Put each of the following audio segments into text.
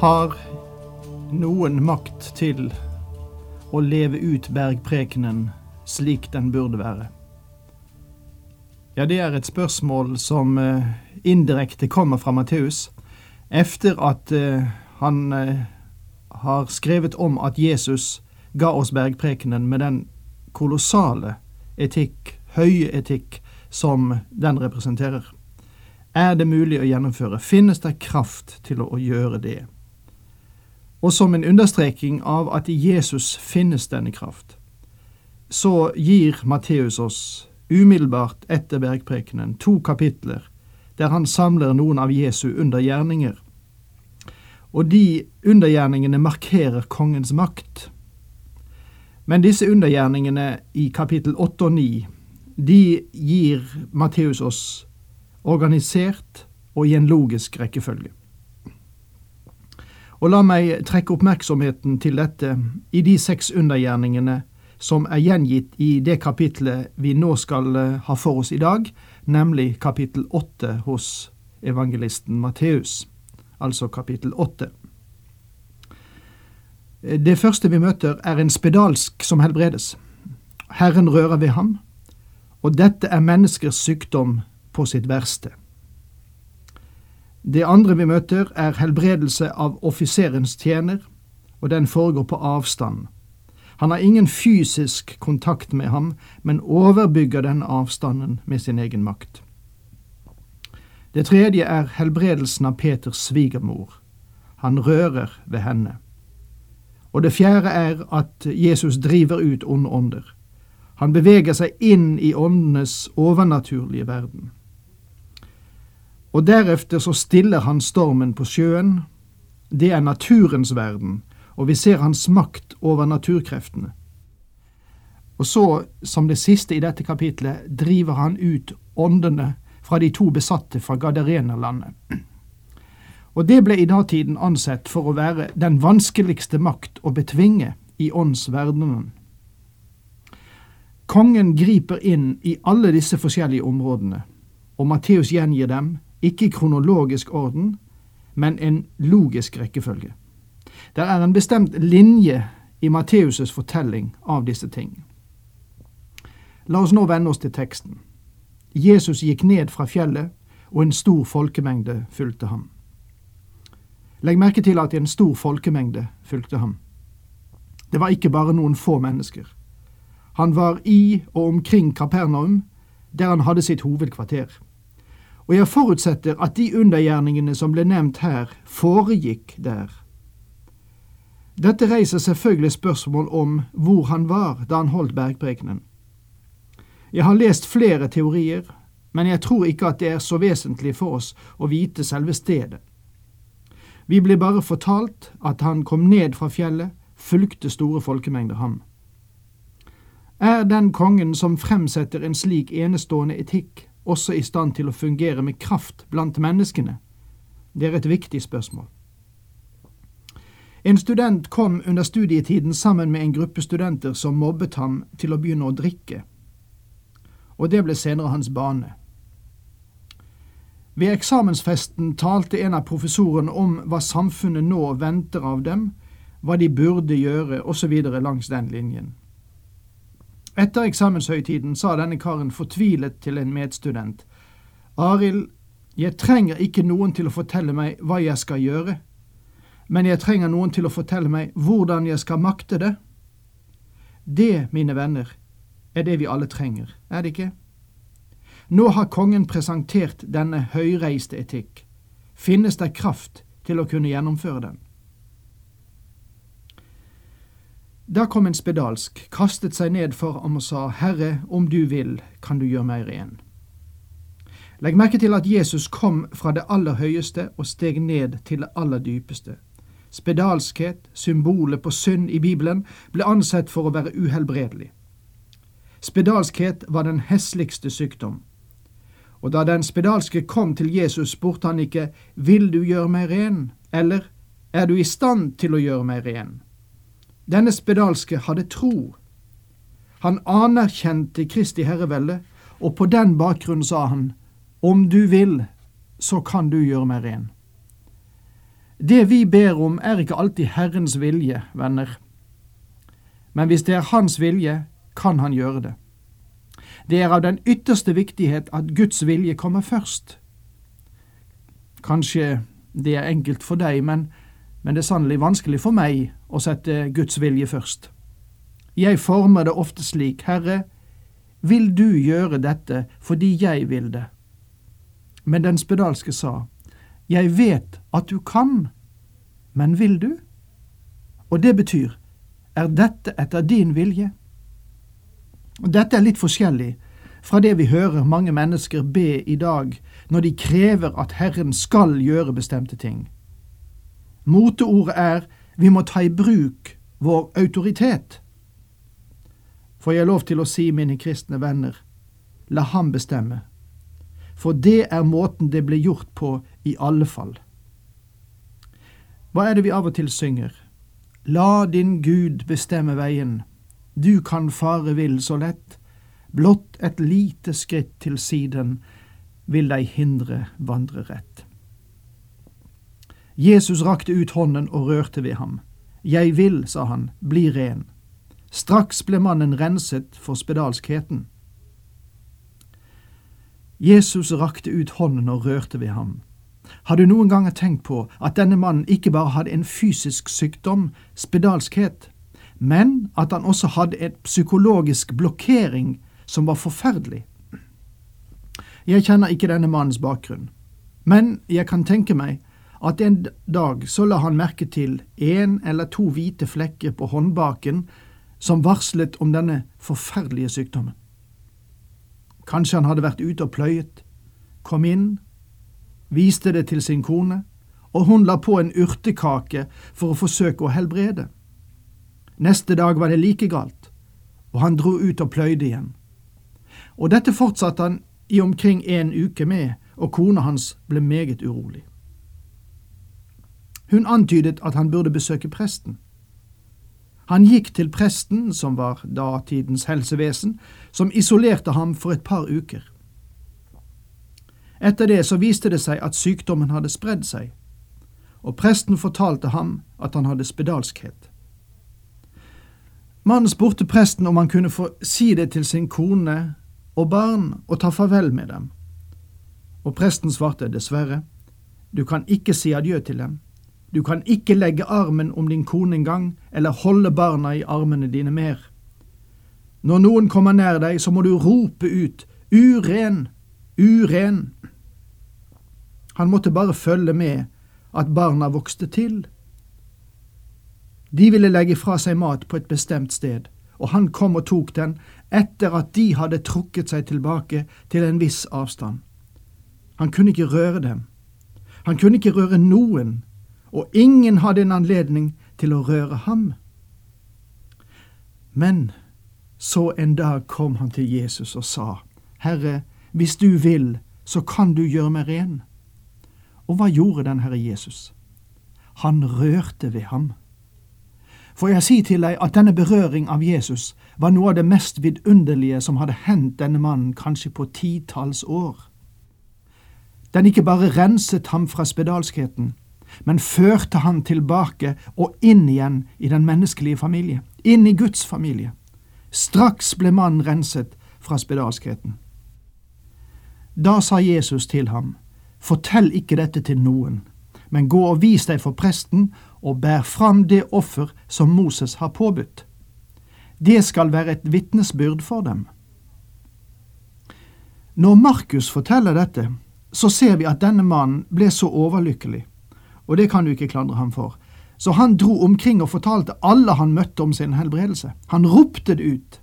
Har noen makt til å leve ut bergprekenen slik den burde være? Ja, det er et spørsmål som eh, indirekte kommer fra Matteus, efter at eh, han eh, har skrevet om at Jesus ga oss bergprekenen med den kolossale etikk, høye etikk, som den representerer. Er det mulig å gjennomføre? Finnes det kraft til å gjøre det? Og som en understreking av at i Jesus finnes denne kraft, så gir Matteus oss umiddelbart etter bergprekenen to kapitler der han samler noen av Jesu undergjerninger. Og de undergjerningene markerer kongens makt. Men disse undergjerningene i kapittel 8 og 9, de gir Matteus oss organisert og i en logisk rekkefølge. Og la meg trekke oppmerksomheten til dette i de seks undergjerningene som er gjengitt i det kapitlet vi nå skal eh, ha for oss i dag, nemlig kapittel åtte hos evangelisten Matteus, altså kapittel åtte. Det første vi møter, er en spedalsk som helbredes. Herren rører ved ham, og dette er menneskers sykdom på sitt verste. Det andre vi møter, er helbredelse av offiserens tjener, og den foregår på avstand. Han har ingen fysisk kontakt med ham, men overbygger den avstanden med sin egen makt. Det tredje er helbredelsen av Peters svigermor. Han rører ved henne. Og det fjerde er at Jesus driver ut onde ånder. Han beveger seg inn i åndenes overnaturlige verden. Og deretter så stiller han stormen på sjøen. Det er naturens verden, og vi ser hans makt over naturkreftene. Og så, som det siste i dette kapitlet, driver han ut åndene fra de to besatte fra Gadarenerlandet. Og det ble i datiden ansett for å være den vanskeligste makt å betvinge i åndsverdenen. Kongen griper inn i alle disse forskjellige områdene, og Matteus gjengir dem ikke i kronologisk orden, men en logisk rekkefølge. Det er en bestemt linje i Matteus' fortelling av disse ting. La oss nå vende oss til teksten. Jesus gikk ned fra fjellet, og en stor folkemengde fulgte ham. Legg merke til at en stor folkemengde fulgte ham. Det var ikke bare noen få mennesker. Han var i og omkring Kapernaum, der han hadde sitt hovedkvarter og jeg forutsetter at de undergjerningene som ble nevnt her, foregikk der. Dette reiser selvfølgelig spørsmål om hvor han var da han holdt bergprekenen. Jeg har lest flere teorier, men jeg tror ikke at det er så vesentlig for oss å vite selve stedet. Vi blir bare fortalt at han kom ned fra fjellet, fulgte store folkemengder ham. Er den kongen som fremsetter en slik enestående etikk, også i stand til å fungere med kraft blant menneskene? Det er et viktig spørsmål. En student kom under studietiden sammen med en gruppe studenter som mobbet ham til å begynne å drikke, og det ble senere hans bane. Ved eksamensfesten talte en av professorene om hva samfunnet nå venter av dem, hva de burde gjøre, osv. langs den linjen. Etter eksamenshøytiden sa denne karen fortvilet til en medstudent. Arild, jeg trenger ikke noen til å fortelle meg hva jeg skal gjøre, men jeg trenger noen til å fortelle meg hvordan jeg skal makte det. Det, mine venner, er det vi alle trenger, er det ikke? Nå har kongen presentert denne høyreiste etikk. Finnes det kraft til å kunne gjennomføre den? Da kom en spedalsk, kastet seg ned for ham og sa, Herre, om du vil, kan du gjøre meg ren. Legg merke til at Jesus kom fra det aller høyeste og steg ned til det aller dypeste. Spedalskhet, symbolet på synd i Bibelen, ble ansett for å være uhelbredelig. Spedalskhet var den hesligste sykdom. Og da den spedalske kom til Jesus, spurte han ikke Vil du gjøre meg ren? eller Er du i stand til å gjøre meg ren? Denne spedalske hadde tro. Han anerkjente Kristi herrevelde, og på den bakgrunn sa han Om du vil, så kan du gjøre meg ren. Det vi ber om, er ikke alltid Herrens vilje, venner. Men hvis det er Hans vilje, kan Han gjøre det. Det er av den ytterste viktighet at Guds vilje kommer først. Kanskje det er enkelt for deg, men, men det er sannelig vanskelig for meg å sette Guds vilje først. Jeg former det ofte slik, Herre, vil du gjøre dette fordi jeg vil det? Men den spedalske sa, Jeg vet at du kan, men vil du? Og det betyr, er dette etter din vilje? Dette er litt forskjellig fra det vi hører mange mennesker be i dag når de krever at Herren skal gjøre bestemte ting. Moteordet er vi må ta i bruk vår autoritet. Får jeg lov til å si, mine kristne venner, la ham bestemme, for det er måten det blir gjort på i alle fall. Hva er det vi av og til synger? La din Gud bestemme veien, du kan fare vill så lett, blott et lite skritt til siden vil deg hindre vandre rett. Jesus rakte ut hånden og rørte ved ham. Jeg vil, sa han, bli ren. Straks ble mannen renset for spedalskheten. Jesus rakte ut hånden og rørte ved ham. Har du noen ganger tenkt på at denne mannen ikke bare hadde en fysisk sykdom, spedalskhet, men at han også hadde en psykologisk blokkering som var forferdelig. Jeg kjenner ikke denne mannens bakgrunn, men jeg kan tenke meg at en dag så la han merke til en eller to hvite flekker på håndbaken som varslet om denne forferdelige sykdommen. Kanskje han hadde vært ute og pløyet, kom inn, viste det til sin kone, og hun la på en urtekake for å forsøke å helbrede. Neste dag var det like galt, og han dro ut og pløyde igjen. Og dette fortsatte han i omkring en uke med, og kona hans ble meget urolig. Hun antydet at han burde besøke presten. Han gikk til presten, som var datidens helsevesen, som isolerte ham for et par uker. Etter det så viste det seg at sykdommen hadde spredd seg, og presten fortalte ham at han hadde spedalskhet. Mannen spurte presten om han kunne få si det til sin kone og barn og ta farvel med dem. Og presten svarte dessverre, du kan ikke si adjø til dem, du kan ikke legge armen om din kone engang, eller holde barna i armene dine mer. Når noen kommer nær deg, så må du rope ut, uren, uren. Han måtte bare følge med at barna vokste til. De ville legge fra seg mat på et bestemt sted, og han kom og tok den etter at de hadde trukket seg tilbake til en viss avstand. Han kunne ikke røre dem. Han kunne ikke røre noen, og ingen hadde en anledning til å røre ham. Men så en dag kom han til Jesus og sa, Herre, hvis du vil, så kan du gjøre meg ren. Og hva gjorde den Herre Jesus? Han rørte ved ham. For jeg sier til deg at denne berøring av Jesus var noe av det mest vidunderlige som hadde hendt denne mannen kanskje på titalls år. Den ikke bare renset ham fra spedalskheten, men førte han tilbake og inn igjen i den menneskelige familie, inn i Guds familie. Straks ble mannen renset fra spedalskheten. Da sa Jesus til ham, Fortell ikke dette til noen, men gå og vis deg for presten og bær fram det offer som Moses har påbudt. Det skal være et vitnesbyrd for dem. Når Markus forteller dette, så ser vi at denne mannen ble så overlykkelig, og det kan du ikke klandre ham for, så han dro omkring og fortalte alle han møtte om sin helbredelse. Han ropte det ut,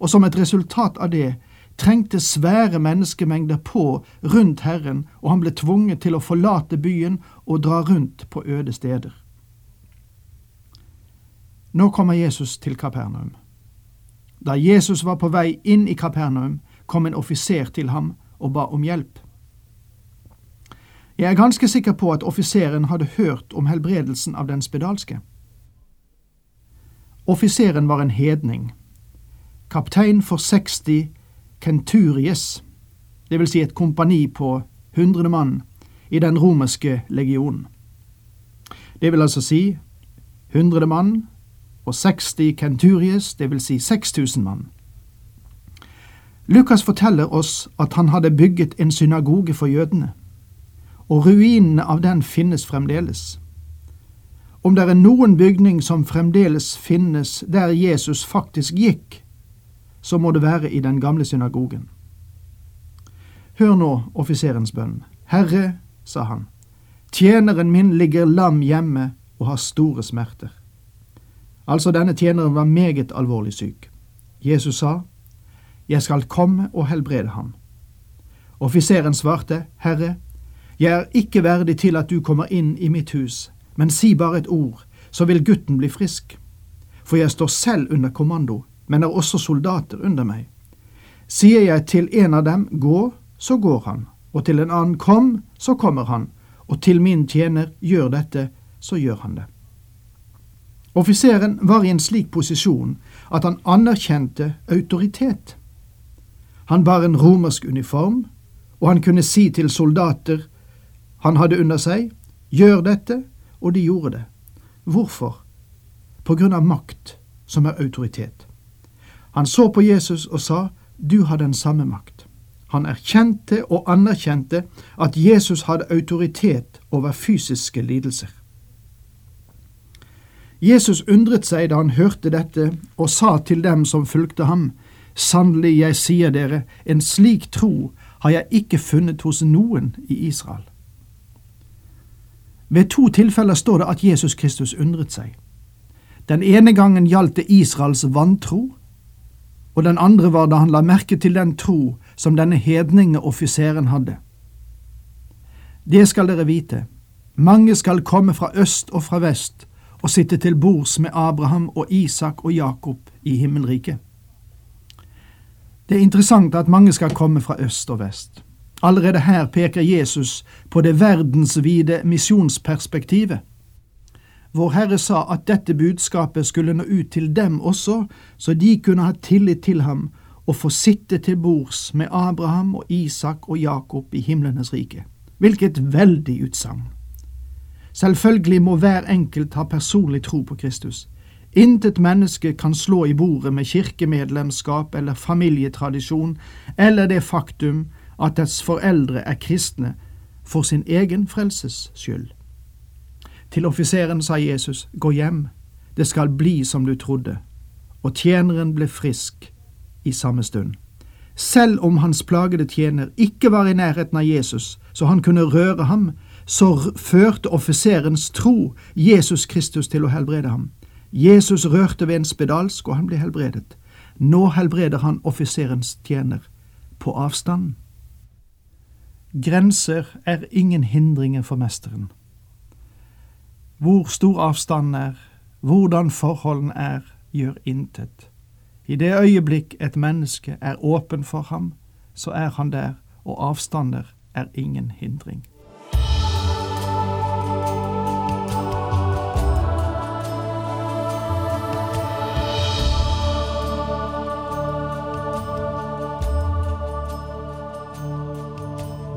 og som et resultat av det trengte svære menneskemengder på rundt Herren, og han ble tvunget til å forlate byen og dra rundt på øde steder. Nå kommer Jesus til Kapernaum. Da Jesus var på vei inn i Kapernaum, kom en offiser til ham og ba om hjelp. Jeg er ganske sikker på at offiseren hadde hørt om helbredelsen av den spedalske. Offiseren var en hedning, kaptein for 60 kenturies, det vil si et kompani på 100 mann i den romerske legionen. Det vil altså si 100 mann og 60 kenturies, det vil si 6000 mann. Lukas forteller oss at han hadde bygget en synagoge for jødene, og ruinene av den finnes fremdeles. Om det er noen bygning som fremdeles finnes der Jesus faktisk gikk, så må det være i den gamle synagogen. Hør nå offiserens bønn. Herre, sa han, tjeneren min ligger lam hjemme og har store smerter. Altså, denne tjeneren var meget alvorlig syk. Jesus sa, Jeg skal komme og helbrede ham. Offiseren svarte, Herre, jeg er ikke verdig til at du kommer inn i mitt hus, men si bare et ord, så vil gutten bli frisk. For jeg står selv under kommando, men er også soldater under meg. Sier jeg til en av dem gå, så går han, og til en annen kom, så kommer han, og til min tjener gjør dette, så gjør han det. Offiseren var i en slik posisjon at han anerkjente autoritet. Han bar en romersk uniform, og han kunne si til soldater han hadde under seg, gjør dette, og de gjorde det. Hvorfor? På grunn av makt, som er autoritet. Han så på Jesus og sa, du har den samme makt. Han erkjente og anerkjente at Jesus hadde autoritet over fysiske lidelser. Jesus undret seg da han hørte dette, og sa til dem som fulgte ham, Sannelig, jeg sier dere, en slik tro har jeg ikke funnet hos noen i Israel. Ved to tilfeller står det at Jesus Kristus undret seg. Den ene gangen gjaldt det Israels vantro, og den andre var da han la merke til den tro som denne hedningeoffiseren hadde. Det skal dere vite, mange skal komme fra øst og fra vest og sitte til bords med Abraham og Isak og Jakob i himmelriket. Det er interessant at mange skal komme fra øst og vest. Allerede her peker Jesus på det verdensvide misjonsperspektivet. Vår Herre sa at dette budskapet skulle nå ut til dem også, så de kunne ha tillit til ham og få sitte til bords med Abraham og Isak og Jakob i himlenes rike. Hvilket veldig utsagn! Selvfølgelig må hver enkelt ha personlig tro på Kristus. Intet menneske kan slå i bordet med kirkemedlemskap eller familietradisjon eller det faktum at dets foreldre er kristne for sin egen frelses skyld. Til offiseren sa Jesus, Gå hjem, det skal bli som du trodde, og tjeneren ble frisk i samme stund. Selv om hans plagede tjener ikke var i nærheten av Jesus, så han kunne røre ham, så førte offiserens tro Jesus Kristus til å helbrede ham. Jesus rørte ved en spedalsk, og han ble helbredet. Nå helbreder han offiserens tjener på avstand. Grenser er ingen hindringer for mesteren. Hvor stor avstanden er, hvordan forholdene er, gjør intet. I det øyeblikk et menneske er åpen for ham, så er han der, og avstander er ingen hindring.